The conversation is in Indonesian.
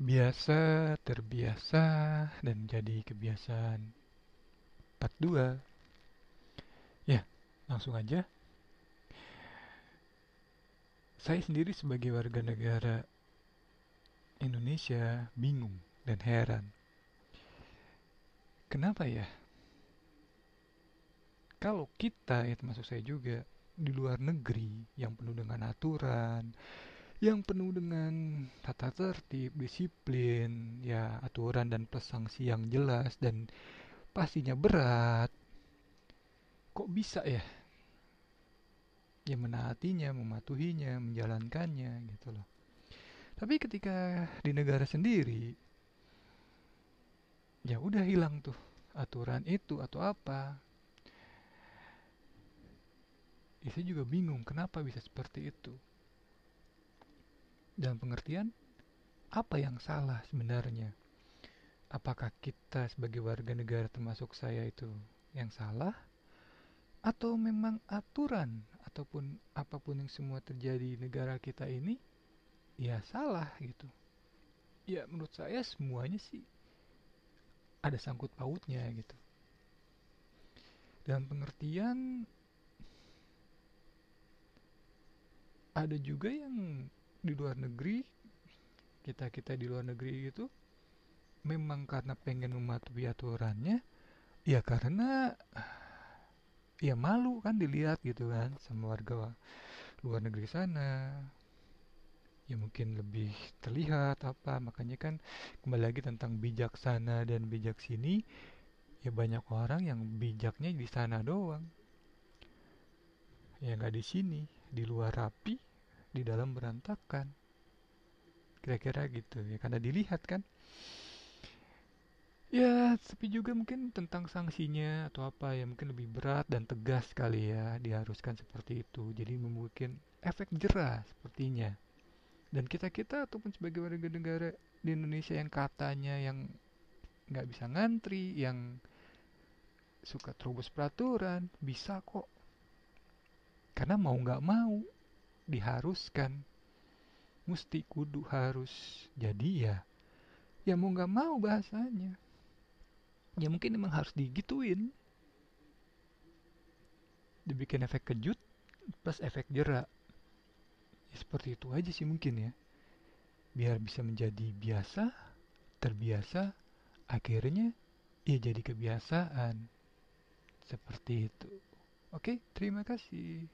Biasa, terbiasa, dan jadi kebiasaan. Part 2. Ya, langsung aja. Saya sendiri sebagai warga negara Indonesia bingung dan heran. Kenapa ya? Kalau kita, ya termasuk saya juga, di luar negeri yang penuh dengan aturan, yang penuh dengan tata tertib, disiplin, ya aturan dan sanksi yang jelas dan pastinya berat. Kok bisa ya? Ya menaatinya, mematuhinya, menjalankannya gitu loh. Tapi ketika di negara sendiri, ya udah hilang tuh aturan itu atau apa. Ya, saya juga bingung kenapa bisa seperti itu dalam pengertian apa yang salah sebenarnya? Apakah kita sebagai warga negara termasuk saya itu yang salah? Atau memang aturan ataupun apa pun yang semua terjadi di negara kita ini ya salah gitu. Ya menurut saya semuanya sih ada sangkut pautnya gitu. Dalam pengertian ada juga yang di luar negeri kita kita di luar negeri itu memang karena pengen mematuhi aturannya ya karena ya malu kan dilihat gitu kan sama warga luar negeri sana. Ya mungkin lebih terlihat apa makanya kan kembali lagi tentang bijaksana dan bijak sini ya banyak orang yang bijaknya di sana doang. Ya nggak di sini di luar rapi di dalam berantakan. Kira-kira gitu ya karena dilihat kan. Ya tapi juga mungkin tentang sanksinya atau apa ya mungkin lebih berat dan tegas kali ya diharuskan seperti itu. Jadi membuat efek jerah sepertinya. Dan kita kita ataupun sebagai warga negara di Indonesia yang katanya yang nggak bisa ngantri yang suka terobos peraturan bisa kok. Karena mau nggak mau diharuskan. Mesti kudu harus. Jadi ya ya mau nggak mau bahasanya. Ya mungkin emang harus digituin. Dibikin efek kejut plus efek jerak ya seperti itu aja sih mungkin ya. Biar bisa menjadi biasa terbiasa akhirnya ya jadi kebiasaan. Seperti itu. Oke terima kasih